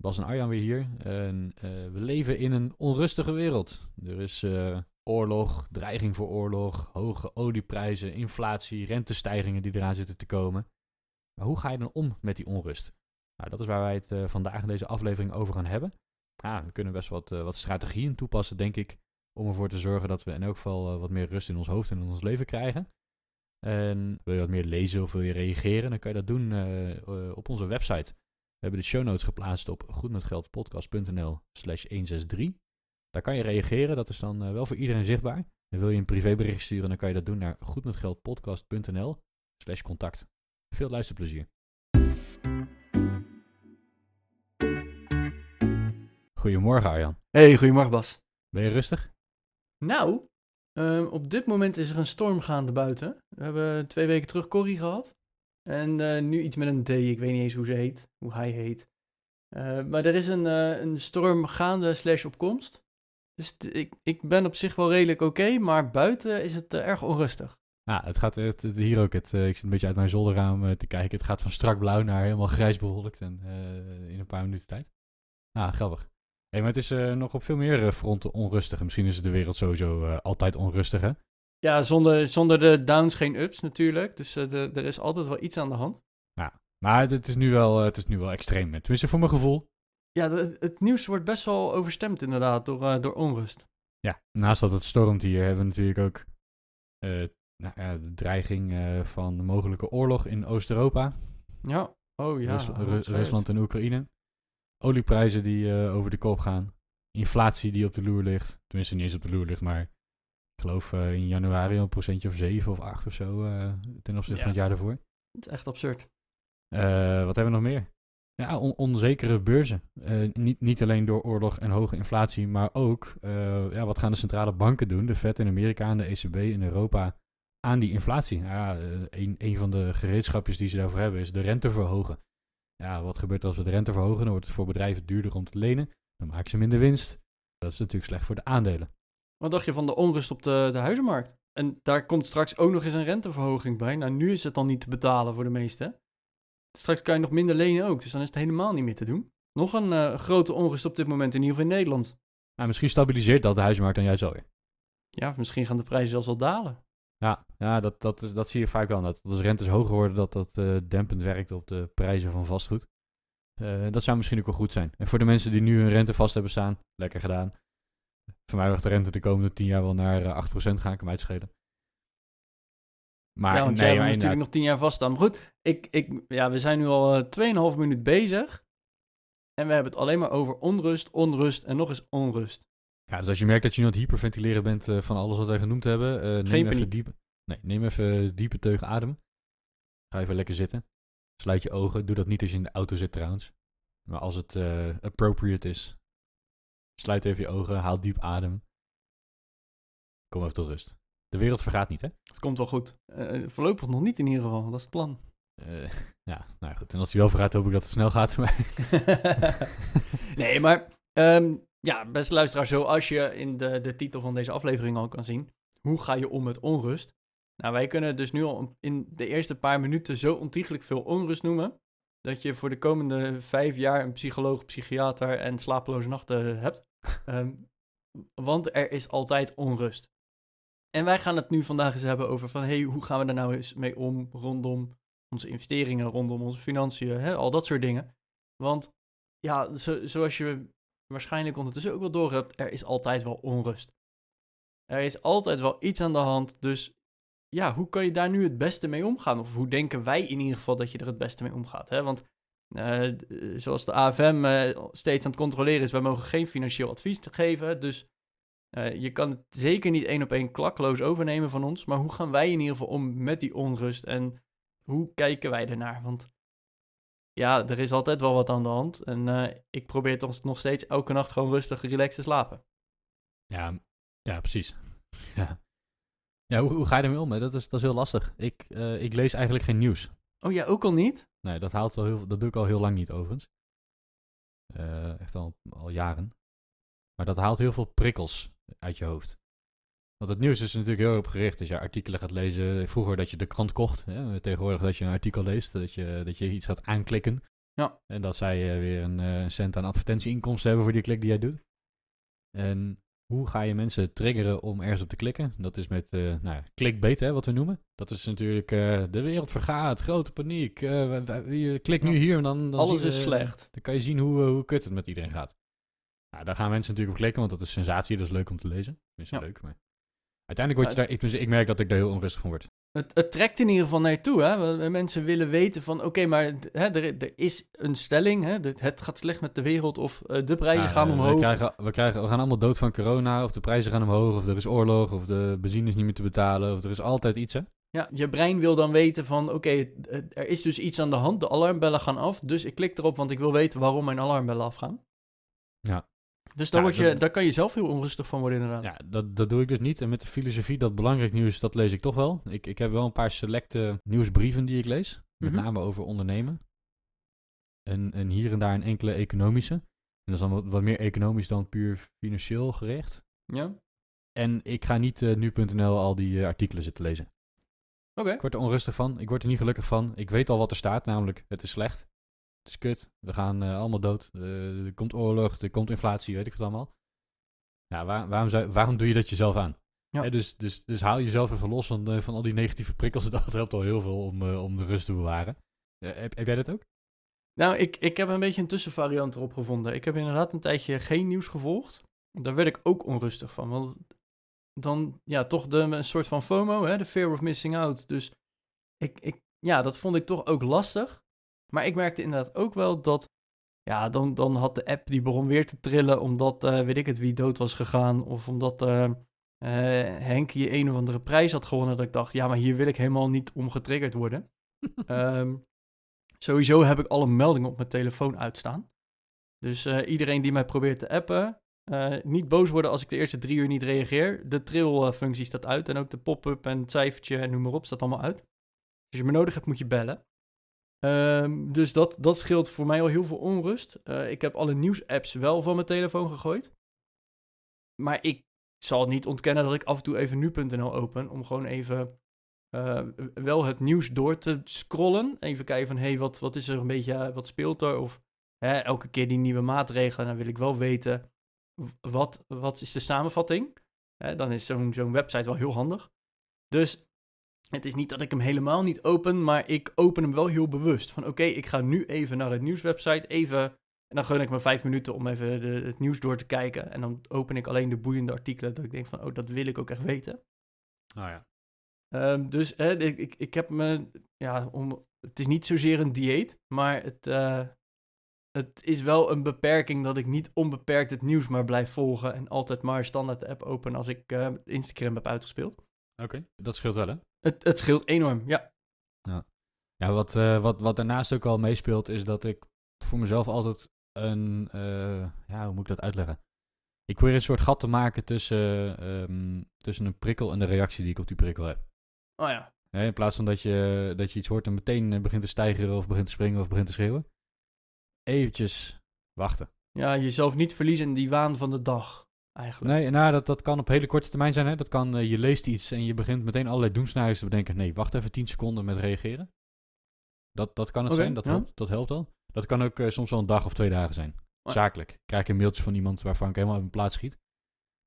Bas en Arjan weer hier. En eh, we leven in een onrustige wereld. Er is eh, oorlog, dreiging voor oorlog, hoge olieprijzen, inflatie, rentestijgingen die eraan zitten te komen. Maar hoe ga je dan om met die onrust? Nou, dat is waar wij het uh, vandaag in deze aflevering over gaan hebben. We kunnen best wat, wat strategieën toepassen, denk ik, om ervoor te zorgen dat we in elk geval wat meer rust in ons hoofd en in ons leven krijgen. En wil je wat meer lezen of wil je reageren, dan kan je dat doen op onze website. We hebben de show notes geplaatst op goedmetgeldpodcast.nl slash 163. Daar kan je reageren, dat is dan uh, wel voor iedereen zichtbaar. En wil je een privébericht sturen, dan kan je dat doen naar goedmetgeldpodcast.nl slash contact. Veel luisterplezier. Goedemorgen Arjan. Hey, goedemorgen Bas. Ben je rustig? Nou, Um, op dit moment is er een storm gaande buiten. We hebben twee weken terug Corrie gehad. En uh, nu iets met een D. Ik weet niet eens hoe ze heet, hoe hij heet. Uh, maar er is een, uh, een storm gaande slash opkomst. Dus ik, ik ben op zich wel redelijk oké, maar buiten is het erg onrustig. Ja, het gaat het, hier ook. Het, ik zit een beetje uit mijn zolderraam te kijken. Het gaat van strak blauw naar helemaal grijs bewolkt in een paar minuten tijd. Ah, grappig. Hey, maar het is nog op veel meer fronten onrustig. Misschien is de wereld sowieso altijd onrustig, hè? Ja, zonder, zonder de downs geen ups natuurlijk. Dus de, er is altijd wel iets aan de hand. Ja, maar het is nu wel, het is nu wel extreem. Tenminste, voor mijn gevoel. Ja, de, het nieuws wordt best wel overstemd inderdaad door, door onrust. Ja, naast dat het stormt hier hebben we natuurlijk ook nou, ja, de dreiging van de mogelijke oorlog in Oost-Europa. Ja, oh ja. Rus Rusland en Oekraïne olieprijzen die over de kop gaan. Inflatie die op de loer ligt. Tenminste, niet eens op de loer ligt, maar ik geloof uh, in januari een procentje of 7 of 8 of zo uh, ten opzichte ja. van het jaar daarvoor. Het is echt absurd. wat hebben we nog meer? Ja, on onzekere beurzen. niet, niet alleen door oorlog en hoge inflatie, maar ook ja, wat gaan de centrale banken doen, de Fed in Amerika en de ECB in Europa, aan die inflatie. Ja, een, een van de gereedschapjes die ze daarvoor hebben is de rente verhogen. Ja, wat gebeurt als we de rente verhogen? Dan wordt het voor bedrijven duurder om te lenen. Dan maken ze minder winst. Dat is natuurlijk slecht voor de aandelen. Wat dacht je van de onrust op de, de huizenmarkt? En daar komt straks ook nog eens een renteverhoging bij. Nou, nu is het dan niet te betalen voor de meesten. Straks kan je nog minder lenen ook, dus dan is het helemaal niet meer te doen. Nog een uh, grote onrust op dit moment, in ieder geval in Nederland. Nou, misschien stabiliseert dat de huizenmarkt dan juist alweer. Ja, of misschien gaan de prijzen zelfs wel dalen. Ja, ja dat, dat, is, dat zie je vaak wel. Dat als rentes hoger worden, dat dat uh, dempend werkt op de prijzen van vastgoed. Uh, dat zou misschien ook wel goed zijn. En voor de mensen die nu hun rente vast hebben staan, lekker gedaan. Voor mij mag de rente de komende 10 jaar wel naar uh, eh, 8% gaan, kan mij het schelen. Maar ja, want nee, jij natuurlijk nog 10 jaar vaststaan. Maar goed, ik, ik, ja, we zijn nu al 2,5 minuut bezig. En we hebben het alleen maar over onrust, onrust en nog eens onrust. Ja, dus als je merkt dat je nu aan het hyperventileren bent uh, van alles wat wij genoemd hebben, uh, neem, even diepe, nee, neem even diepe teug adem. Ga even lekker zitten. Sluit je ogen. Doe dat niet als je in de auto zit trouwens. Maar als het uh, appropriate is. Sluit even je ogen, haal diep adem. Kom even tot rust. De wereld vergaat niet, hè? Het komt wel goed. voorlopig nog niet in ieder geval, dat is het plan. ja, nou goed. En als hij wel vergaat, hoop ik dat het snel gaat voor mij. nee, maar um, ja, beste luisteraar, zoals je in de, de titel van deze aflevering al kan zien, hoe ga je om met onrust? Nou, wij kunnen dus nu al in de eerste paar minuten zo ontiegelijk veel onrust noemen, dat je voor de komende vijf jaar een psycholoog, psychiater en slapeloze nachten hebt. Um, want er is altijd onrust. En wij gaan het nu vandaag eens hebben over van, hey, hoe gaan we daar nou eens mee om rondom onze investeringen, rondom onze financiën, hè, al dat soort dingen. Want ja, zo, zoals je waarschijnlijk ondertussen ook wel door hebt, er is altijd wel onrust. Er is altijd wel iets aan de hand, dus ja, hoe kan je daar nu het beste mee omgaan? Of hoe denken wij in ieder geval dat je er het beste mee omgaat? Hè? Want uh, zoals de AFM uh, eh, steeds aan het controleren is, wij mogen geen financieel advies geven. Dus uh, je kan het zeker niet één op één klakloos overnemen van ons. Maar hoe gaan wij in ieder geval om met die onrust en hoe kijken wij ernaar? Want ja, er is altijd wel wat aan de hand. En ik probeer toch nog steeds elke nacht gewoon rustig, relaxed te slapen. Ja, ja precies. ja, ja hoe, hoe ga je ermee om? Hè? Dat, is, dat is heel lastig. Ik, eh, ik lees eigenlijk geen nieuws. Oh ja, ook al niet? Nee, dat, haalt wel heel, dat doe ik al heel lang niet overigens. Eh, echt al, al jaren. Maar dat haalt heel veel prikkels uit je hoofd. Want het nieuws is natuurlijk heel erop gericht. Als je artikelen gaat lezen. Vroeger dat je de krant kocht. Hè? Tegenwoordig dat je een artikel leest. Dat je, dat je iets gaat aanklikken. Ja. En dat zij weer een eh, cent aan advertentieinkomsten hebben voor die klik die jij doet. En hoe ga je mensen triggeren om ergens op te klikken? Dat is met uh, nou, ja, clickbait, hè, wat we noemen. Dat is natuurlijk de wereld vergaat, grote paniek. je klikt nu hier en dan... dan Alles je, is slecht. Dan kan je zien hoe, hoe kut het met iedereen gaat. Nou, daar gaan mensen natuurlijk op klikken, want dat is sensatie. Dat is leuk om te lezen. Tenminste, Ja. leuk, maar... Uiteindelijk word je daar... Ik, ik merk dat ik daar heel onrustig van word. Het, het trekt in ieder geval naar je toe. Hè? Mensen willen weten van, oké, maar hè, er, er is een stelling. Hè? Het gaat slecht met de wereld of eh, de prijzen Ja, gaan omhoog. We, krijgen, we, krijgen, we gaan allemaal dood van corona, of de prijzen gaan omhoog, of er is oorlog, of de benzine is niet meer te betalen, of er is altijd iets, hè? Ja, je brein wil dan weten van, oké, er is dus iets aan de hand. De alarmbellen gaan af, dus ik klik erop, want ik wil weten waarom mijn alarmbellen afgaan. Ja. Dus daar, Ja, word je, dat- daar kan je zelf heel onrustig van worden inderdaad. Ja, dat, dat doe ik dus niet. En met de filosofie dat belangrijk nieuws, dat lees ik toch wel. Ik, ik heb wel een paar selecte nieuwsbrieven die ik lees. Met Mhm. name over ondernemen. En, en hier en daar een enkele economische. En dat is dan wat, wat meer economisch dan puur financieel gericht. Ja? En ik ga niet eh, nu.nl al die eh, artikelen zitten lezen. Oké. Ik word er onrustig van. Ik word er niet gelukkig van. Ik weet al wat er staat, namelijk het is slecht. Het is kut. We gaan eh, allemaal dood. Eh, er komt oorlog, er komt inflatie, weet ik wat allemaal. Ja, waar- waarom, zou, waarom doe je dat jezelf aan? Ja. Hè, dus, dus, dus haal jezelf even los van, eh, van al die negatieve prikkels. Dat helpt al heel veel om, om de rust te bewaren. Heb, heb jij dat ook? Nou, ik, ik heb een beetje een tussenvariant erop gevonden. Ik heb inderdaad een tijdje geen nieuws gevolgd. Daar werd ik ook onrustig van. Want dan, ja, toch de, een soort van FOMO, hè, de fear of missing out. Dus ik, ik, ja, dat vond ik toch ook lastig. Maar ik merkte inderdaad ook wel dat, ja, dan, dan had de app die begon weer te trillen omdat, eh, weet ik het, wie dood was gegaan. Of omdat eh eh, Henkie een of andere prijs had gewonnen. Dat ik dacht, ja, maar hier wil ik helemaal niet om getriggerd worden. Ehm, sowieso heb ik alle meldingen op mijn telefoon uitstaan. Dus iedereen die mij probeert te appen, niet boos worden als ik de eerste drie uur niet reageer. De trill-functie staat uit en ook de pop-up en het cijfertje en noem maar op staat allemaal uit. Als je me nodig hebt, moet je bellen. Ehm, dus dat, dat scheelt voor mij al heel veel onrust. Eh, ik heb alle nieuwsapps wel van mijn telefoon gegooid. Maar ik zal niet ontkennen dat ik af en toe even nu.nl open om gewoon even eh, wel het nieuws door te scrollen. Even kijken van, hé, hey, wat, wat is er een beetje, eh, wat speelt er? Of hè, elke keer die nieuwe maatregelen, dan wil ik wel weten, wat, wat is de samenvatting? Hè, dan is zo'n zo'n website wel heel handig. Dus het is niet dat ik hem helemaal niet open, maar ik open hem wel heel bewust. Van oké, ik ga nu even naar het nieuwswebsite, even... En dan gun ik me vijf minuten om even de, het nieuws door te kijken. En dan open ik alleen de boeiende artikelen, dat ik denk van, oh, dat wil ik ook echt weten. Oh ja. Ehm, dus hè, ik, ik, ik heb me, ja, om, het is niet zozeer een dieet, maar het, eh, het is wel een beperking dat ik niet onbeperkt het nieuws maar blijf volgen en altijd maar standaard de app open als ik eh, Instagram heb uitgespeeld. Oké, dat scheelt wel, hè? Het, het scheelt enorm, ja. Ja, wat, eh, wat, wat daarnaast ook al meespeelt, is dat ik voor mezelf altijd een. eh, ja, hoe moet ik dat uitleggen? Ik probeer een soort gat te maken tussen, ehm, tussen een prikkel en de reactie die ik op die prikkel heb. Oh ja, Hè, in plaats van dat je, dat je iets hoort en meteen eh, begint te stijgeren of begint te springen of begint te schreeuwen. Eventjes wachten. ja, jezelf niet verliezen in die waan van de dag, eigenlijk. Nee, nou, dat, dat kan op hele korte termijn zijn. Hè? Dat kan, eh, je leest iets en je begint meteen allerlei doemscenario's te bedenken. Nee, wacht even 10 seconden met reageren. Dat, dat kan het zijn, dat, ja. helpt, dat helpt al. Dat kan ook eh, soms wel een dag of twee dagen zijn. Zakelijk. Krijg ik een mailtje van iemand waarvan ik helemaal in mijn plaats schiet.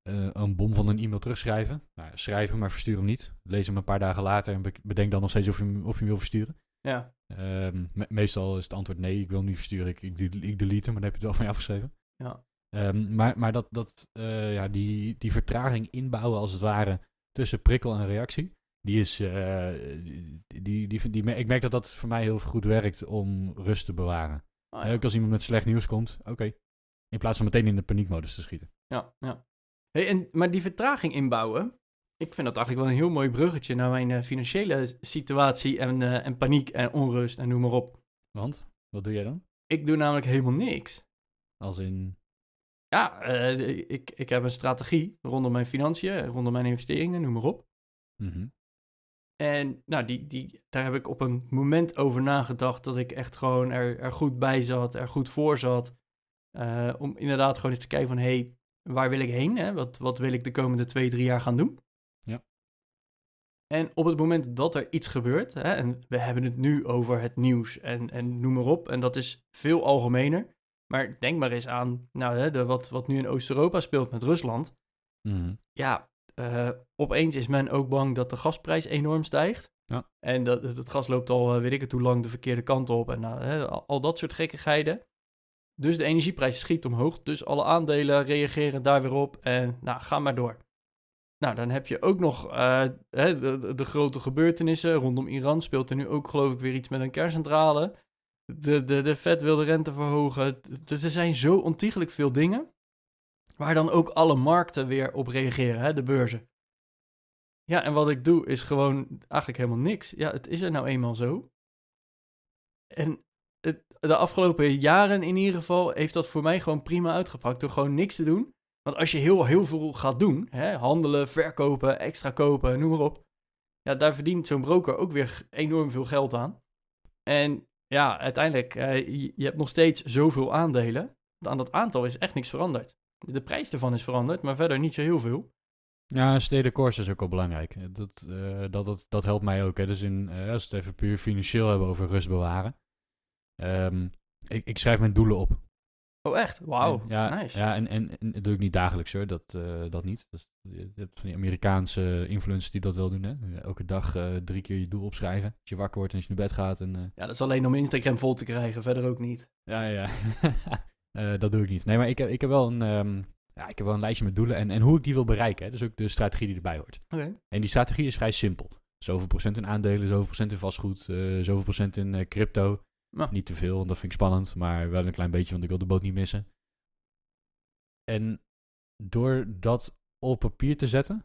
Eh, een bom van een e-mail terugschrijven. Nou, schrijven, maar verstuur hem niet. Lees hem een paar dagen later en be- bedenk dan nog steeds of je hem, of je hem wil versturen. Ja, Ehm, me- meestal is het antwoord nee, ik wil hem niet versturen. Ik, ik, ik delete hem, maar dan heb je het wel van je afgeschreven. ja. Ehm, maar maar dat, dat, eh, ja, die, die vertraging inbouwen als het ware tussen prikkel en reactie, die is, eh, die, die, die, die, ik merk dat dat voor mij heel goed werkt om rust te bewaren. Oh, ja. Ook als iemand met slecht nieuws komt, oké. In plaats van meteen in de paniekmodus te schieten. Ja, ja. Hey, en, maar die vertraging inbouwen, ik vind dat eigenlijk wel een heel mooi bruggetje naar mijn eh, financiële situatie en, en paniek en onrust en noem maar op. Want, wat doe jij dan? Ik doe namelijk helemaal niks. Als in, Ja, eh, ik, ik heb een strategie rondom mijn financiën, rondom mijn investeringen, noem maar op. Mhm. En nou, die, die, daar heb ik op een moment over nagedacht dat ik echt gewoon er, er goed bij zat, er goed voor zat. Eh, om inderdaad gewoon eens te kijken van, hé, hey, waar wil ik heen? Hè? Wat, wat wil ik de komende twee, drie jaar gaan doen? Ja. En op het moment dat er iets gebeurt, hè, en we hebben het nu over het nieuws en, en noem maar op, en dat is veel algemener. Maar denk maar eens aan nou, hè, de, wat, wat nu in Oost-Europa speelt met Rusland. Mhm. Ja, eh, opeens is men ook bang dat de gasprijs enorm stijgt. Ja. En dat, het gas loopt al, eh, weet ik het hoe lang, de verkeerde kant op. En nou, hè, al, al dat soort gekkigheden. Dus de energieprijs schiet omhoog. Dus alle aandelen reageren daar weer op. En nou, ga maar door. Nou, dan heb je ook nog eh, de- de grote gebeurtenissen. Rondom Iran speelt er nu ook geloof ik weer iets met een kerncentrale. De, de, de Fed wil de rente verhogen. D- Er zijn zo ontiegelijk veel dingen. Waar dan ook alle markten weer op reageren, hè, de beurzen. Ja, en wat ik doe is gewoon eigenlijk helemaal niks. Ja, het is er nou eenmaal zo. En het, de afgelopen jaren in ieder geval heeft dat voor mij gewoon prima uitgepakt. Door gewoon niks te doen. Want als je heel, heel veel gaat doen, hè, handelen, verkopen, extra kopen, noem maar op. Ja, daar verdient zo'n broker ook weer enorm veel geld aan. En ja, uiteindelijk, eh, je, hebt nog steeds zoveel aandelen. Aan dat aantal is echt niks veranderd. De prijs ervan is veranderd, maar verder niet zo heel veel. Ja, stedenkoers is ook wel belangrijk. Eh, Dat, dat, dat, helpt mij ook. Hè. Dus in, eh, als we het even puur financieel hebben over rust bewaren. Ehm, ik, ik schrijf mijn doelen op. Oh, echt? Wauw, En- ja, nice. Ja, en, en, en dat doe ik niet dagelijks hoor, dat, eh, dat niet. Dat, is- je hebt van die Amerikaanse influencers die dat wel doen. Hè? Elke dag eh, drie keer je doel opschrijven. Als je wakker wordt en als je naar bed gaat. En, eh, Ja, dat is alleen om Instagram vol te krijgen, verder ook niet. ja, ja. Eh, dat doe ik niet. Nee, maar ik heb, ik heb, wel, een, ehm, ja, ik heb wel een lijstje met doelen en, en hoe ik die wil bereiken. Hè? Dus ook de strategie die erbij hoort. Oké. En die strategie is vrij simpel. Zoveel procent in aandelen, zoveel procent in vastgoed, eh, zoveel procent in eh, crypto. Nou. Niet te veel, want dat vind ik spannend, maar wel een klein beetje, want ik wil de boot niet missen. En door dat op papier te zetten,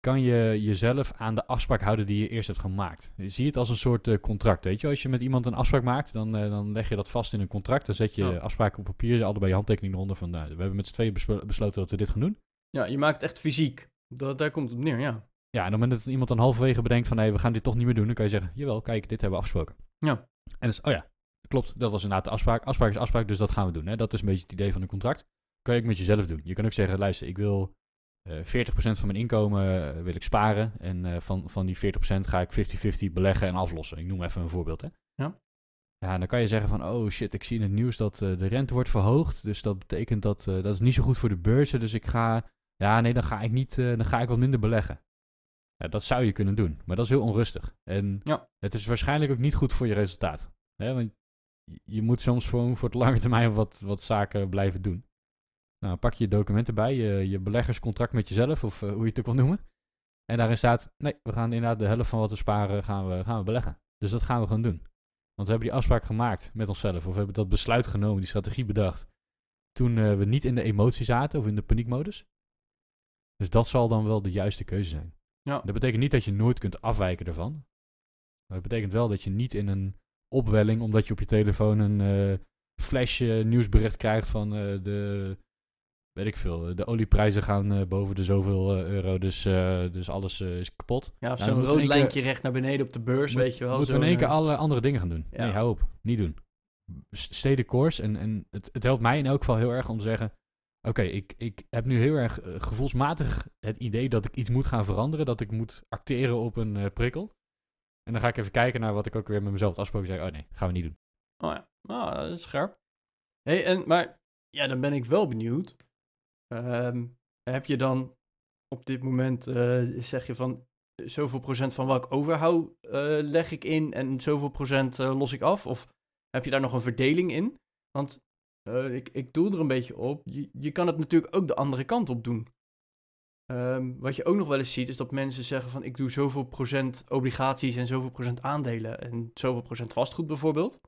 kan je jezelf aan de afspraak houden die je eerst hebt gemaakt. Zie het als een soort eh, contract, weet je. Als je met iemand een afspraak maakt, dan, eh, dan leg je dat vast in een contract. Dan zet je Ja. afspraken op papier, allebei je handtekening eronder van, nou, we hebben met z'n tweeën beslo- besloten dat we dit gaan doen. Ja, je maakt het echt fysiek. Dat, daar komt het op neer, ja. Ja, en op het moment dat iemand dan halverwege bedenkt van... nee, we gaan dit toch niet meer doen... dan kan je zeggen, jawel, kijk, dit hebben we afgesproken. Ja. En dus, oh ja, klopt, dat was inderdaad de afspraak. Afspraak is afspraak, dus dat gaan we doen. Hè? Dat is een beetje het idee van een contract. Kan je ook met jezelf doen. Je kan ook zeggen, luister, ik wil eh 40% van mijn inkomen eh, wil ik sparen... en eh, van, van die 40% ga ik 50-50 beleggen en aflossen. Ik noem even een voorbeeld, hè. Ja. Ja, en dan kan je zeggen van, oh shit, ik zie in het nieuws dat de rente wordt verhoogd. Dus dat betekent dat, dat is niet zo goed voor de beurzen. Dus ik ga, ja nee, dan ga ik niet, dan ga ik wat minder beleggen. Ja, dat zou je kunnen doen, maar dat is heel onrustig. En Ja. het is waarschijnlijk ook niet goed voor je resultaat. Hè? Want je- moet soms voor, voor het lange termijn wat, wat zaken blijven doen. Nou, pak je je documenten bij, je, je beleggerscontract met jezelf, of eh, hoe je het ook wil noemen. En daarin staat, nee, we gaan inderdaad de helft van wat we sparen, gaan we, gaan we beleggen. Dus dat gaan we gewoon doen. Want we hebben die afspraak gemaakt met onszelf, of we hebben dat besluit genomen, die strategie bedacht. Toen eh, we niet in de emotie zaten, of in de paniekmodus. Dus dat zal dan wel de juiste keuze zijn. Ja. Dat betekent niet dat je nooit kunt afwijken ervan. Maar het betekent wel dat je niet in een opwelling, omdat je op je telefoon een flash eh, nieuwsbericht krijgt van eh, de, weet ik veel, de olieprijzen gaan eh, boven de zoveel euro, dus, dus alles is kapot. Ja, of Nou, zo'n rood lijntje recht naar beneden op de beurs, Moet- weet je wel. Moeten we in één keer alle andere dingen gaan doen? Ja. Nee, hou op. Niet doen. S- Stay de course. En, en het, het helpt mij in elk geval heel erg om te zeggen... Oké, ik, ik heb nu heel erg gevoelsmatig het idee dat ik iets moet gaan veranderen. Dat ik moet acteren op een prikkel. En dan ga ik even kijken naar wat ik ook weer met mezelf had afgesproken. Zeg, oh nee, gaan we niet doen. Oh ja, ah, dat is scherp. hey, en, maar ja, dan ben ik wel benieuwd. Ehm, heb je dan op dit moment, eh, zeg je van, zoveel procent van wat ik overhoud eh, leg ik in en zoveel procent eh, los ik af? Of heb je daar nog een verdeling in? Want ik, ik doel er een beetje op, je, je kan het natuurlijk ook de andere kant op doen. Ehm, wat je ook nog wel eens ziet, is dat mensen zeggen van ik doe zoveel procent obligaties en zoveel procent aandelen en zoveel procent vastgoed bijvoorbeeld.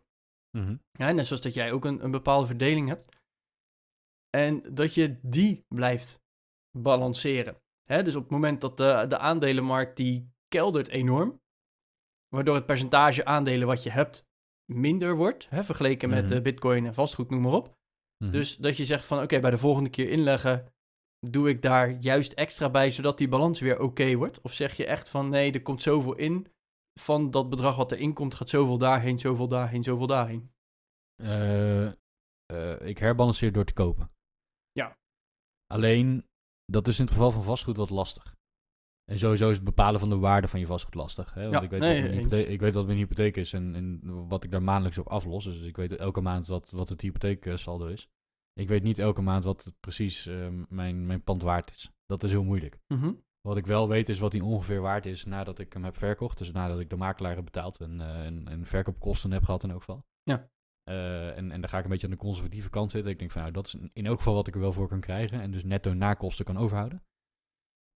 Ja, net zoals dat jij ook een, een bepaalde verdeling hebt. En dat je die blijft balanceren. Hè, dus op het moment dat de, de aandelenmarkt die keldert enorm, waardoor het percentage aandelen wat je hebt minder wordt, hè, vergeleken met Mhm. de bitcoin en vastgoed, noem maar op. Mhm. Dus dat je zegt van oké, bij de volgende keer inleggen doe ik daar juist extra bij zodat die balans weer oké wordt? Of zeg je echt van nee, er komt zoveel in van dat bedrag wat erin komt, gaat zoveel daarheen, zoveel daarheen, zoveel daarheen? Eh, eh, ik herbalanceer door te kopen. Ja. Alleen, dat is in het geval van vastgoed wat lastig. En sowieso is het bepalen van de waarde van je vastgoed lastig. Hè? Want Ja, ik, weet nee, wat mijn eens. hypotheek, ik weet wat mijn hypotheek is en, en wat ik daar maandelijks op aflos. Dus ik weet elke maand wat, wat het hypotheeksaldo is. Ik weet niet elke maand wat precies eh, mijn, mijn pand waard is. Dat is heel moeilijk. Mhm. Wat ik wel weet is wat die ongeveer waard is nadat ik hem heb verkocht. Dus nadat ik de makelaar heb betaald en, eh, en, en verkoopkosten heb gehad in elk geval. Ja. Eh, en, en daar ga ik een beetje aan de conservatieve kant zitten. Ik denk van nou, dat is in elk geval wat ik er wel voor kan krijgen. En dus netto na kosten kan overhouden.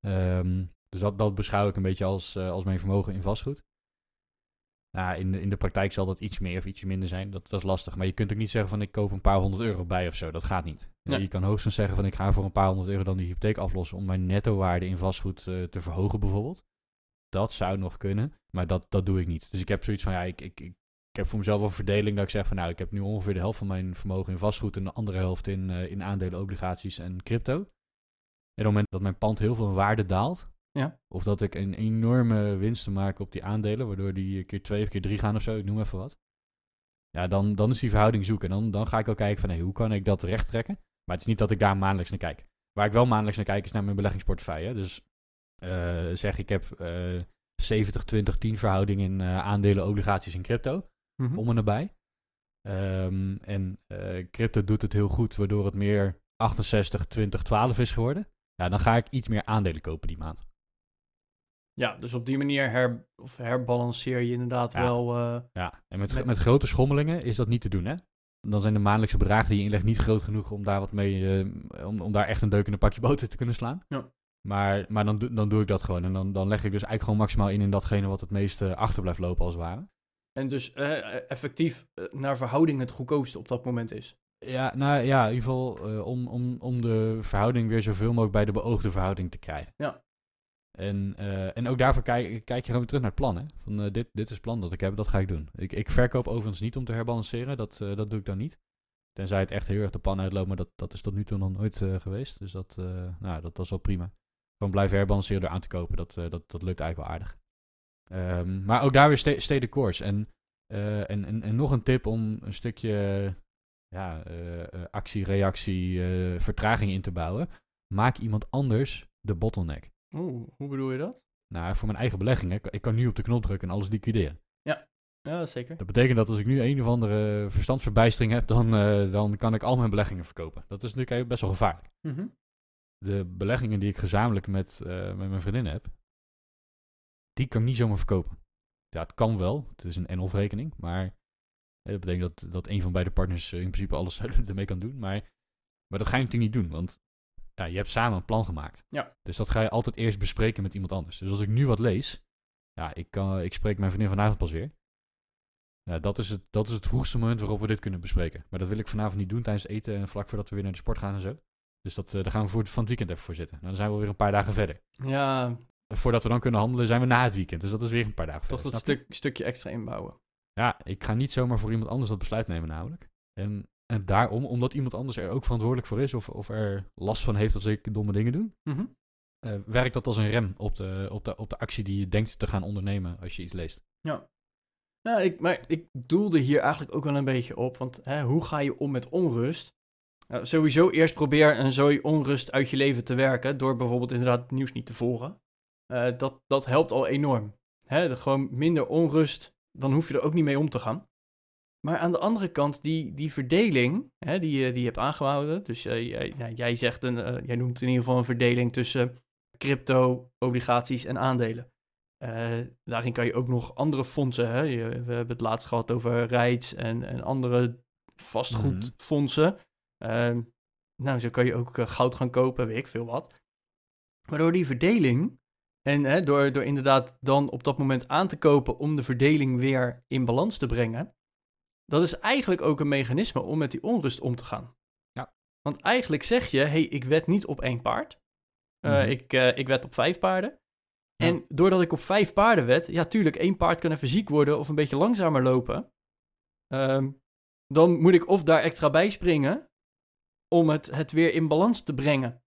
Ehm, dus dat, dat beschouw ik een beetje als, eh, als mijn vermogen in vastgoed. Nou, in, de, in de praktijk zal dat iets meer of iets minder zijn. Dat, dat is lastig. Maar je kunt ook niet zeggen van ik koop een paar honderd euro bij of zo. Dat gaat niet. Nee. Je kan hoogstens zeggen van ik ga voor een paar honderd euro dan die hypotheek aflossen om mijn netto-waarde in vastgoed eh, te verhogen bijvoorbeeld. Dat zou nog kunnen, maar dat, dat doe ik niet. Dus ik heb zoiets van ja, ik, ik, ik, ik heb voor mezelf een verdeling dat ik zeg van nou, ik heb nu ongeveer de helft van mijn vermogen in vastgoed en de andere helft in, eh, in aandelen, obligaties en crypto. En op het moment dat mijn pand heel veel waarde daalt, Ja. of dat ik een enorme winsten maak op die aandelen, waardoor die keer twee of keer drie gaan of zo, ik noem even wat. Ja, dan, dan is die verhouding zoeken. En dan, dan ga ik ook kijken van, hey, hoe kan ik dat recht trekken? Maar het is niet dat ik daar maandelijks naar kijk. Waar ik wel maandelijks naar kijk, is naar mijn beleggingsportefeuille. Dus eh, zeg, ik heb eh 70, 20, 10 verhouding in eh, aandelen, obligaties en crypto. Mhm. Om en nabij. Ehm, en eh, crypto doet het heel goed, waardoor het meer 68, 20, 12 is geworden. Ja, dan ga ik iets meer aandelen kopen die maand. Ja, dus op die manier her, of herbalanceer je inderdaad Ja. wel. eh, Ja, en met, met grote schommelingen is dat niet te doen, hè? Dan zijn de maandelijkse bedragen die je inlegt niet groot genoeg om daar wat mee, eh, om, om daar echt een deuk in een pakje boter te kunnen slaan. Ja. Maar, maar dan, doe- dan doe ik dat gewoon. En dan, dan leg ik dus eigenlijk gewoon maximaal in in datgene wat het meeste achter blijft lopen, als het ware. en dus eh, effectief naar verhouding het goedkoopste op dat moment is. Ja, nou ja, in ieder geval om, om, om de verhouding weer zoveel mogelijk bij de beoogde verhouding te krijgen. Ja. En, eh, en ook daarvoor kijk, kijk je gewoon terug naar het plan. Hè? Van, eh, dit, dit is het plan dat ik heb, dat ga ik doen. Ik, ik verkoop overigens niet om te herbalanceren, dat, eh, dat doe ik dan niet. Tenzij het echt heel erg de pan uitloopt, maar dat, dat is tot nu toe nog nooit geweest. Dus dat, nou, dat, is wel prima. Gewoon blijven herbalanceren door aan te kopen, dat, dat, dat lukt eigenlijk wel aardig. Ehm, maar ook daar weer ste stay the course. En, en, en, en nog een tip om een stukje ja, actie, reactie, vertraging in te bouwen. Maak iemand anders de bottleneck. Oeh, hoe bedoel je dat? Nou, voor mijn eigen beleggingen, ik, ik kan nu op de knop drukken en alles liquideren. Ja, zeker. Dat betekent dat als ik nu een of andere verstandsverbijstering heb, dan, eh, dan kan ik al mijn beleggingen verkopen. Dat is natuurlijk best wel gevaarlijk. Mhm. De beleggingen die ik gezamenlijk met, eh, met mijn vriendin heb, die kan ik niet zomaar verkopen. Ja, het kan wel. Het is een en-of rekening, maar dat betekent dat, dat een van beide partners eh, in principe alles ermee kan doen. Maar, maar dat ga je natuurlijk niet doen, want ja, je hebt samen een plan gemaakt. Ja. Dus dat ga je altijd eerst bespreken met iemand anders. Dus als ik nu wat lees, ja, ik, kan, ik spreek mijn vriendin vanavond pas weer. Ja, dat, is het, dat is het vroegste moment waarop we dit kunnen bespreken. Maar dat wil ik vanavond niet doen tijdens eten en vlak voordat we weer naar de sport gaan en zo. Dus dat, eh, daar gaan we voor, van het weekend even voor zitten. Nou, dan zijn we weer een paar dagen verder. Ja, Voordat we dan kunnen handelen, zijn we na het weekend. Dus dat is weer een paar dagen toch verder. dat snap je? stuk, stukje extra inbouwen. Ja, ik ga niet zomaar voor iemand anders dat besluit nemen namelijk. En, en daarom, omdat iemand anders er ook verantwoordelijk voor is of, of er last van heeft als ik domme dingen doe, Mhm. eh, werkt dat als een rem op de, op, de, op de actie die je denkt te gaan ondernemen als je iets leest. Ja, ik, maar ik doelde hier eigenlijk ook wel een beetje op. Want hè, hoe ga je om met onrust? Nou, sowieso eerst probeer een zooi onrust uit je leven te werken. Door bijvoorbeeld inderdaad het nieuws niet te volgen. Eh, dat, dat helpt al enorm. Hè, gewoon minder onrust, dan hoef je er ook niet mee om te gaan. Maar aan de andere kant, die, die verdeling hè, die, je, die hebt aangehouden. Dus eh, jij, jij zegt een, eh, jij noemt in ieder geval een verdeling tussen crypto, obligaties en aandelen. Eh, daarin kan je ook nog andere fondsen. Hè? We hebben het laatst gehad over REITs en, en andere vastgoedfondsen. Ehm, nou, zo kan je ook goud gaan kopen, weet ik veel wat. Maar door die verdeling, en hè, door, door inderdaad dan op dat moment aan te kopen om de verdeling weer in balans te brengen, dat is eigenlijk ook een mechanisme om met die onrust om te gaan. Ja. Want eigenlijk zeg je, hey, ik wed niet op één paard. Eh, Mhm. ik, eh, ik wed op vijf paarden. Ja. En doordat ik op vijf paarden wed, ja, tuurlijk, één paard kan even ziek worden of een beetje langzamer lopen. Ehm, dan moet ik of daar extra bij springen, om het, het weer in balans te brengen.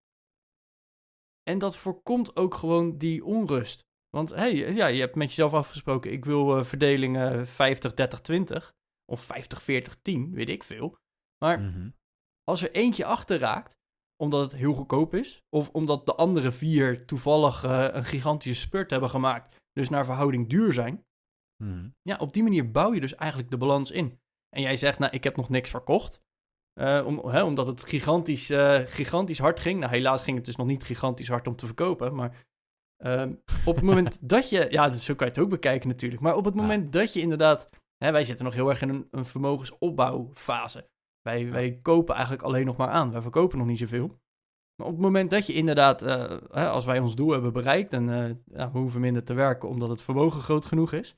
En dat voorkomt ook gewoon die onrust. Want hey, ja, je hebt met jezelf afgesproken, ik wil uh, verdelingen 50, 30, 20 of 50, 40, 10, weet ik veel. Maar Mhm. als er eentje achter raakt, omdat het heel goedkoop is, of omdat de andere vier toevallig eh, een gigantische spurt hebben gemaakt, dus naar verhouding duur zijn, Mhm. ja, op die manier bouw je dus eigenlijk de balans in. En jij zegt, nou, ik heb nog niks verkocht. eh, om, hè, omdat het gigantisch, eh, gigantisch hard ging. Nou, helaas ging het dus nog niet gigantisch hard om te verkopen. Maar ehm, op het moment dat je... Ja, dus zo kan je het ook bekijken natuurlijk. Maar op het Ja. moment dat je inderdaad... Hè, wij zitten nog heel erg in een, een vermogensopbouwfase. Wij, wij kopen eigenlijk alleen nog maar aan. Wij verkopen nog niet zoveel. Maar op het moment dat je inderdaad... eh, hè, als wij ons doel hebben bereikt... en ja, we hoeven minder te werken omdat het vermogen groot genoeg is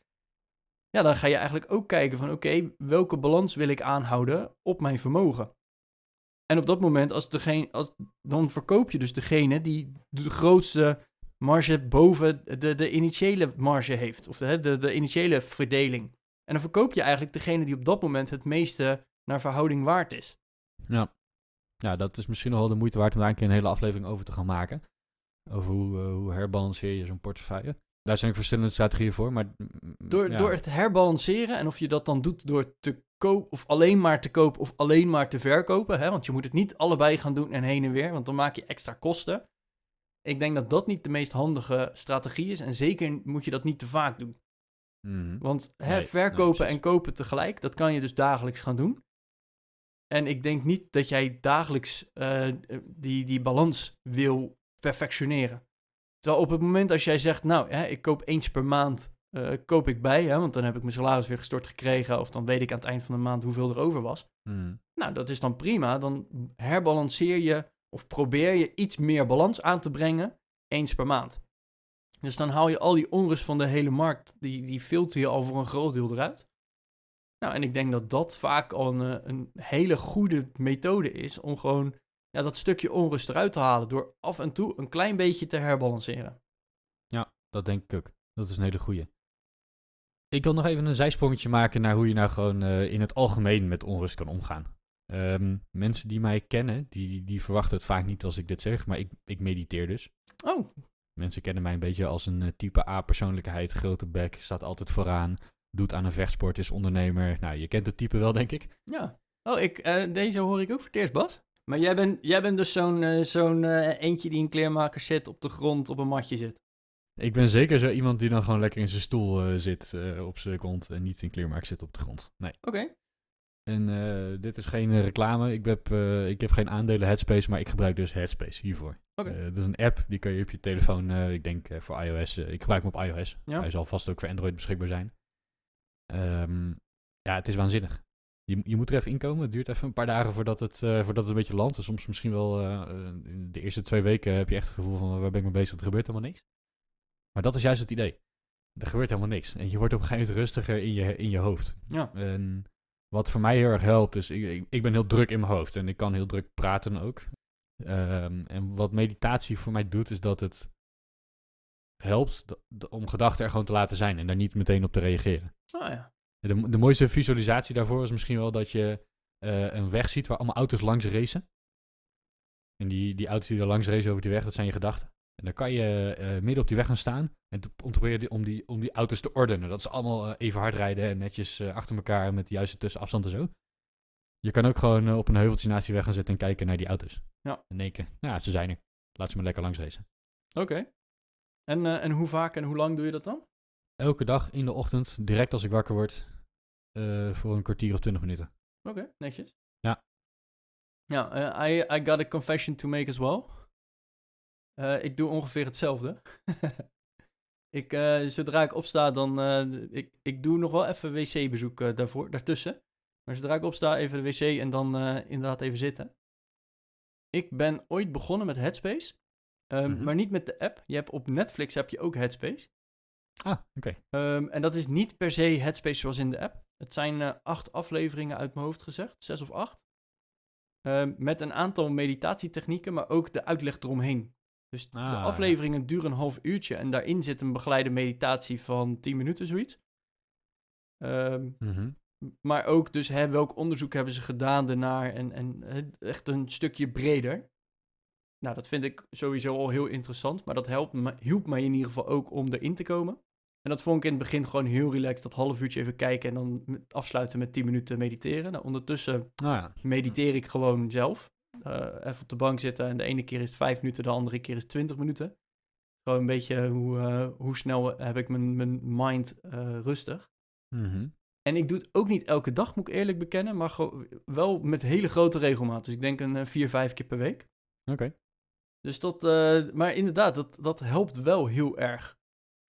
ja, dan ga je eigenlijk ook kijken van oké, welke balans wil ik aanhouden op mijn vermogen? En op dat moment, als degene, als, dan verkoop je dus degene die de grootste marge boven de, de initiële marge heeft. Of de, de, de initiële verdeling. En dan verkoop je eigenlijk degene die op dat moment het meeste naar verhouding waard is. Ja. ja, dat is misschien nog wel de moeite waard om daar een keer een hele aflevering over te gaan maken. Over hoe, eh, hoe herbalanceer je zo'n portefeuille. Daar zijn ook verschillende strategieën voor, maar... Door, ja. door het herbalanceren, en of je dat dan doet door te kopen, of alleen maar te kopen, of alleen maar te verkopen, hè, want je moet het niet allebei gaan doen en heen en weer, want dan maak je extra kosten. Ik denk dat dat niet de meest handige strategie is, en zeker moet je dat niet te vaak doen. Mhm. Want hè, Nee, verkopen en kopen tegelijk, dat kan je dus dagelijks gaan doen. En ik denk niet dat jij dagelijks eh, die, die balans wil perfectioneren. Terwijl op het moment als jij zegt, nou, hè, ik koop eens per maand, eh, koop ik bij, hè, want dan heb ik mijn salaris weer gestort gekregen, of dan weet ik aan het eind van de maand hoeveel er over was. Mhm. Nou, dat is dan prima. Dan herbalanceer je of probeer je iets meer balans aan te brengen eens per maand. Dus dan haal je al die onrust van de hele markt, die, die filter je al voor een groot deel eruit. Nou, en ik denk dat dat vaak al een, eh, een hele goede methode is om gewoon ja, dat stukje onrust eruit te halen door af en toe een klein beetje te herbalanceren. Dat denk ik ook. Dat is een hele goeie. Ik wil nog even een zijsprongetje maken naar hoe je nou gewoon eh, in het algemeen met onrust kan omgaan. Ehm, mensen die mij kennen, die, die verwachten het vaak niet als ik dit zeg, maar ik, ik mediteer dus. Oh, Mensen kennen mij een beetje als een eh, type A-persoonlijkheid, grote bek, staat altijd vooraan, doet aan een vechtsport, is ondernemer. Nou, je kent het type wel, denk ik. ja. Oh, ik, eh, deze hoor ik ook voor het eerst, Bas. Maar jij bent, jij bent dus zo'n eh, zo'n eentje die in kleermaker zit, op de grond, op een matje zit. Ik ben zeker zo iemand die dan gewoon lekker in zijn stoel zit, op zijn kont en niet in kleermaak zit op de grond. Nee. Oké. En eh, dit is geen eh, reclame. Ik heb, eh, ik heb geen aandelen Headspace, maar ik gebruik dus Headspace hiervoor. Oké. Dat is een app, die kan je op je telefoon, ik denk voor iOS. ik gebruik hem op iOS. Ja. Hij zal vast ook voor Android beschikbaar zijn. Ehm, ja, het is waanzinnig. Je, je moet er even inkomen. Het duurt even een paar dagen voordat het, voordat het een beetje landt. Soms misschien wel in de eerste twee weken heb je echt het gevoel van waar ben ik mee bezig? Er gebeurt helemaal niks. Maar dat is juist het idee. Er gebeurt helemaal niks. En je wordt op een gegeven moment rustiger in je, in je hoofd. Ja. En wat voor mij heel erg helpt, is ik, ik, ik ben heel druk in mijn hoofd en ik kan heel druk praten ook. Ehm, en wat meditatie voor mij doet, is dat het helpt om gedachten er gewoon te laten zijn en daar niet meteen op te reageren. Oh ja. De, de mooiste visualisatie daarvoor is misschien wel dat je eh, een weg ziet waar allemaal auto's langs racen. En die, die auto's die er langs racen over die weg, dat zijn je gedachten. En dan kan je eh, midden op die weg gaan staan en te, om te proberen om, die, om die auto's te ordenen. Dat is allemaal eh, even hard rijden en netjes eh, achter elkaar met de juiste tussenafstand en zo. Je kan ook gewoon op een heuveltje naast die weg gaan zitten en kijken naar die auto's. Ja. En denken, ja, ze zijn er. Laat ze maar lekker langs racen. Oké. En, en hoe vaak en hoe lang doe je dat dan? Elke dag in de ochtend, direct als ik wakker word, voor een kwartier of twintig minuten. Oké, netjes. Ja. Ja, I, I got a confession to make as well. Eh, ik doe ongeveer hetzelfde. ik, eh, zodra ik opsta, dan... eh, ik, ik doe nog wel even wc-bezoek daarvoor, daartussen. Maar zodra ik opsta, even de wc en dan inderdaad even zitten. Ik ben ooit begonnen met Headspace. ehm, Mhm. Maar niet met de app. Je hebt op Netflix heb je ook Headspace. Ah, oké. Ehm, en dat is niet per se Headspace zoals in de app. Het zijn acht afleveringen uit mijn hoofd gezegd, zes of acht. Ehm, met een aantal meditatietechnieken, maar ook de uitleg eromheen. Dus Ah, de ja. afleveringen duren een half uurtje en daarin zit een begeleide meditatie van 10 minuten, zoiets. Ehm, Mhm. maar ook dus hè, welk onderzoek hebben ze gedaan ernaar en, en echt een stukje breder. Nou, dat vind ik sowieso al heel interessant, maar dat helpt me, hielp mij in ieder geval ook om erin te komen. En dat vond ik in het begin gewoon heel relaxed, dat half uurtje even kijken en dan afsluiten met 10 minuten mediteren. Nou, ondertussen Nou ja. mediteer ik gewoon zelf. Eh, even op de bank zitten en de ene keer is het 5 minuten, de andere keer is het 20 minuten. Gewoon een beetje hoe, eh, hoe snel heb ik mijn, mijn mind eh, rustig. Mhm. En ik doe het ook niet elke dag, moet ik eerlijk bekennen, maar wel met hele grote regelmaat. Dus ik denk een eh, vier, vijf keer per week. Oké. Dus dat, maar inderdaad, dat, dat helpt wel heel erg.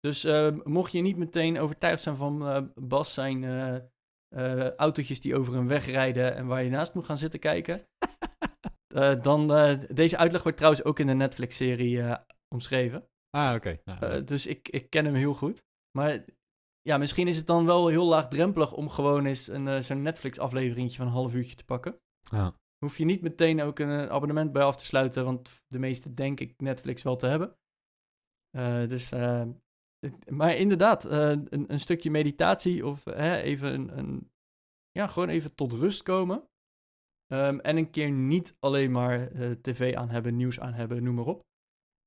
Dus eh, mocht je niet meteen overtuigd zijn van Bas zijn eh, autootjes die over een weg rijden en waar je naast moet gaan zitten kijken, dan eh, deze uitleg wordt trouwens ook in de Netflix-serie eh, omschreven. Ah, oké. Nou, Eh, dus ik, ik ken hem heel goed. Maar ja, misschien is het dan wel heel laagdrempelig om gewoon eens een, eh, zo'n Netflix-afleveringetje van een half uurtje te pakken. ja. Hoef je niet meteen ook een eh, abonnement bij af te sluiten, want de meeste denk ik Netflix wel te hebben. Eh, dus, eh, maar inderdaad, eh, een, een stukje meditatie of even een, een, ja, gewoon even tot rust komen. Ehm, en een keer niet alleen maar eh, tv aan hebben, nieuws aan hebben, noem maar op.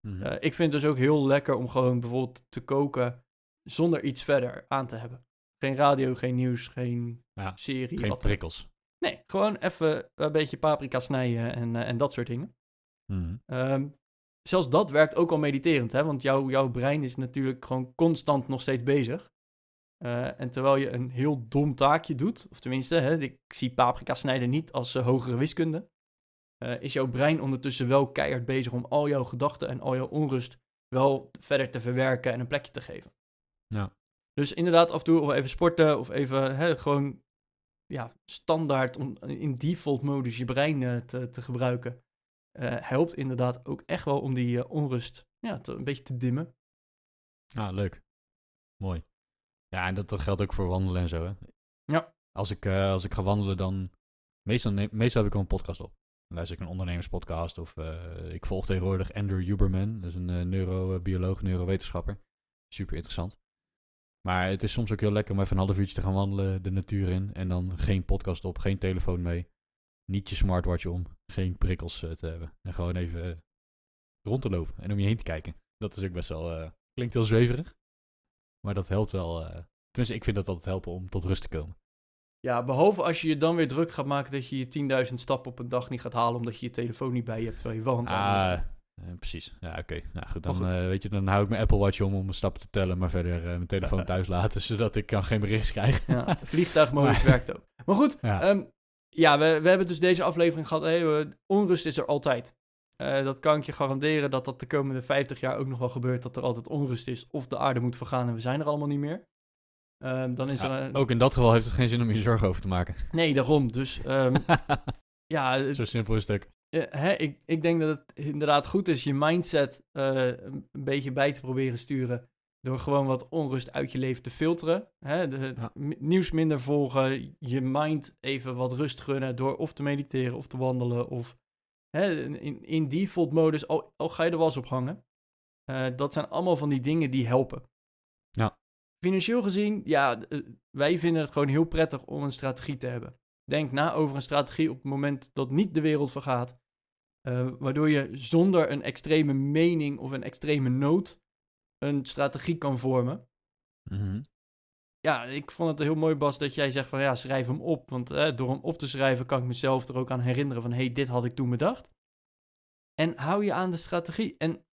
Mhm. Eh, ik vind het dus ook heel lekker om gewoon bijvoorbeeld te koken zonder iets verder aan te hebben. Geen radio, geen nieuws, geen Ja, serie. Geen wat- prikkels. Nee, gewoon even een beetje paprika snijden en, eh, en dat soort dingen. Mhm. Ehm, zelfs dat werkt ook al mediterend, hè? want jouw jouw brein is natuurlijk gewoon constant nog steeds bezig. Eh, en terwijl je een heel dom taakje doet, of tenminste, hè, ik zie paprika snijden niet als eh, hogere wiskunde, eh, is jouw brein ondertussen wel keihard bezig om al jouw gedachten en al jouw onrust wel verder te verwerken en een plekje te geven. Ja. Dus inderdaad, af en toe of even sporten of even hè, gewoon ja, standaard om in default modus je brein te, te gebruiken. helpt inderdaad ook echt wel om die onrust ja, te, een beetje te dimmen. Ah, leuk. Mooi. Ja, en dat, geldt ook voor wandelen en zo, hè? Ja. Als ik, eh, als ik ga wandelen, dan... Meestal, meestal heb ik wel een podcast op. Dan luister ik een ondernemerspodcast of eh, ik volg tegenwoordig Andrew Huberman. Dat is een eh, neurobioloog, neurowetenschapper. Super interessant. Maar het is soms ook heel lekker om even een half uurtje te gaan wandelen, de natuur in. En dan geen podcast op, geen telefoon mee. Niet je smartwatch om, geen prikkels te hebben. En gewoon even rond te lopen en om je heen te kijken. Dat is ook best wel... klinkt heel zweverig. Maar dat helpt wel. eh tenminste, ik vind dat altijd helpen om tot rust te komen. Ja, behalve als je je dan weer druk gaat maken dat je je 10.000 stappen op een dag niet gaat halen omdat je je telefoon niet bij je hebt terwijl je wandelen Ah, eh, precies. Ja, oké. Nou goed, dan, goed. eh, weet je, dan hou ik mijn Apple Watch om om mijn stappen te tellen, maar verder mijn telefoon thuis laten, zodat ik kan geen bericht krijgen. Ja, vliegtuigmodus werkt ook. Maar goed, Ja. ja, ja we, we hebben dus deze aflevering gehad. Hey, eh, onrust is er altijd. Eh, dat kan ik je garanderen dat dat de komende 50 jaar ook nog wel gebeurt. Dat er altijd onrust is of de aarde moet vergaan en we zijn er allemaal niet meer. Ehm, dan is Ja, er... Ook in dat geval heeft het geen zin om je zorgen over te maken. Nee, daarom. Dus ehm, ja, het- Zo simpel is het ook. eh, hè, ik, ik denk dat het inderdaad goed is je mindset eh, een beetje bij te proberen sturen. Door gewoon wat onrust uit je leven te filteren. Hè, de, Ja. Nieuws minder volgen. Je mind even wat rust gunnen. Door of te mediteren of te wandelen. Of hè, in, in default modus, al, al ga je er was op hangen. Eh, dat zijn allemaal van die dingen die helpen. Ja. Financieel gezien, ja, eh, wij vinden het gewoon heel prettig om een strategie te hebben. Denk na over een strategie op het moment dat niet de wereld vergaat. eh, waardoor je zonder een extreme mening of een extreme nood een strategie kan vormen. Mhm. Ja, ik vond het heel mooi, Bas, dat jij zegt van ja, schrijf hem op. Want eh, door hem op te schrijven kan ik mezelf er ook aan herinneren van hé, hey, dit had ik toen bedacht. En hou je aan de strategie. En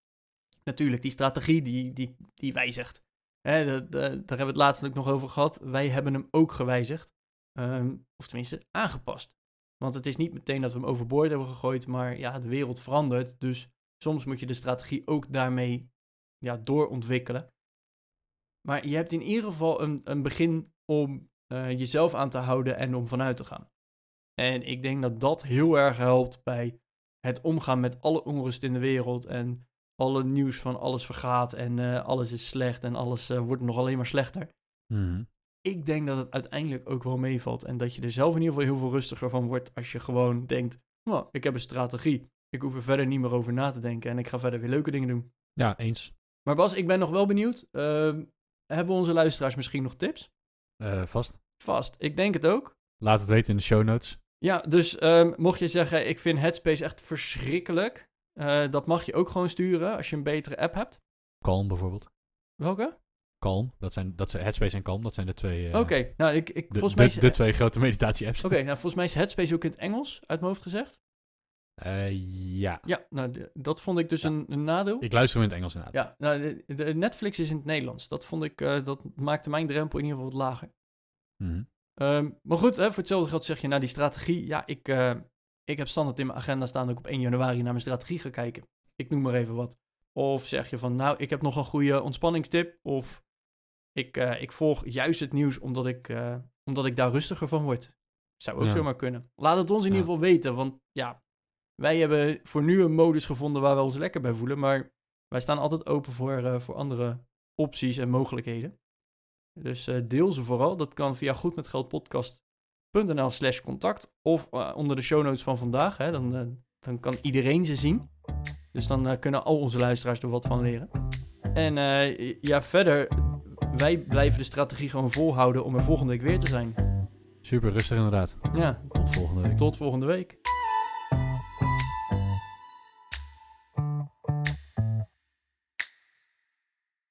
natuurlijk, die strategie die, die, die wijzigt. Daar hebben we het laatst ook nog over gehad. Wij hebben hem ook gewijzigd. Ehm, of tenminste, aangepast. Want het is niet meteen dat we hem overboord hebben gegooid, maar ja, de wereld verandert. Dus soms moet je de strategie ook daarmee ja, doorontwikkelen. Maar je hebt in ieder geval een, een begin om eh, jezelf aan te houden en om vanuit te gaan. En ik denk dat dat heel erg helpt bij het omgaan met alle onrust in de wereld en alle nieuws van alles vergaat en eh, alles is slecht en alles eh, wordt nog alleen maar slechter. Mhm. Ik denk dat het uiteindelijk ook wel meevalt en dat je er zelf in ieder geval heel veel rustiger van wordt als je gewoon denkt, ik heb een strategie. Ik hoef er verder niet meer over na te denken en ik ga verder weer leuke dingen doen. Ja, eens. Maar Bas, ik ben nog wel benieuwd. ehm, hebben onze luisteraars misschien nog tips? Eh, vast. Vast. Ik denk het ook. Laat het weten in de show notes. Ja, dus ehm, mocht je zeggen, ik vind Headspace echt verschrikkelijk. eh, dat mag je ook gewoon sturen als je een betere app hebt. Calm bijvoorbeeld. Welke? Calm, dat zijn, dat zijn Headspace en Calm, dat zijn de twee, eh, Oké, nou, ik, ik, de, volgens mij is, de twee grote meditatie-apps. Oké, nou, volgens mij is Headspace ook in het Engels, uit mijn hoofd gezegd. Eh, ja, Ja, nou, de- dat vond ik dus Ja. een, een nadeel. ik luister hem in het Engels inderdaad. Ja, nou, de, de Netflix is in het Nederlands. Dat vond ik, eh, dat maakte mijn drempel in ieder geval wat lager. Mhm. Ehm, maar goed, hè, voor hetzelfde geld zeg je, nou, die strategie, ja, ik, eh, ik heb standaard in mijn agenda staan dat ik op 1 januari naar mijn strategie ga kijken. Ik noem maar even wat. Of zeg je van, nou, ik heb nog een goede ontspanningstip. Of ik, ik volg juist het nieuws omdat ik, omdat ik daar rustiger van word. Zou ook Ja. zomaar kunnen. Laat het ons in Ja. ieder geval weten, want ja, wij hebben voor nu een modus gevonden waar we ons lekker bij voelen. Maar wij staan altijd open voor, eh, voor andere opties en mogelijkheden. Dus eh, deel ze vooral. Dat kan via goedmetgeldpodcast.nl slash contact. Of eh, onder de show notes van vandaag. Hè, dan, dan kan iedereen ze zien. Dus dan kunnen al onze luisteraars er wat van leren. En ja, verder, wij blijven de strategie gewoon volhouden om er volgende week weer te zijn. Super rustig inderdaad. Ja, Tot volgende week. tot volgende week.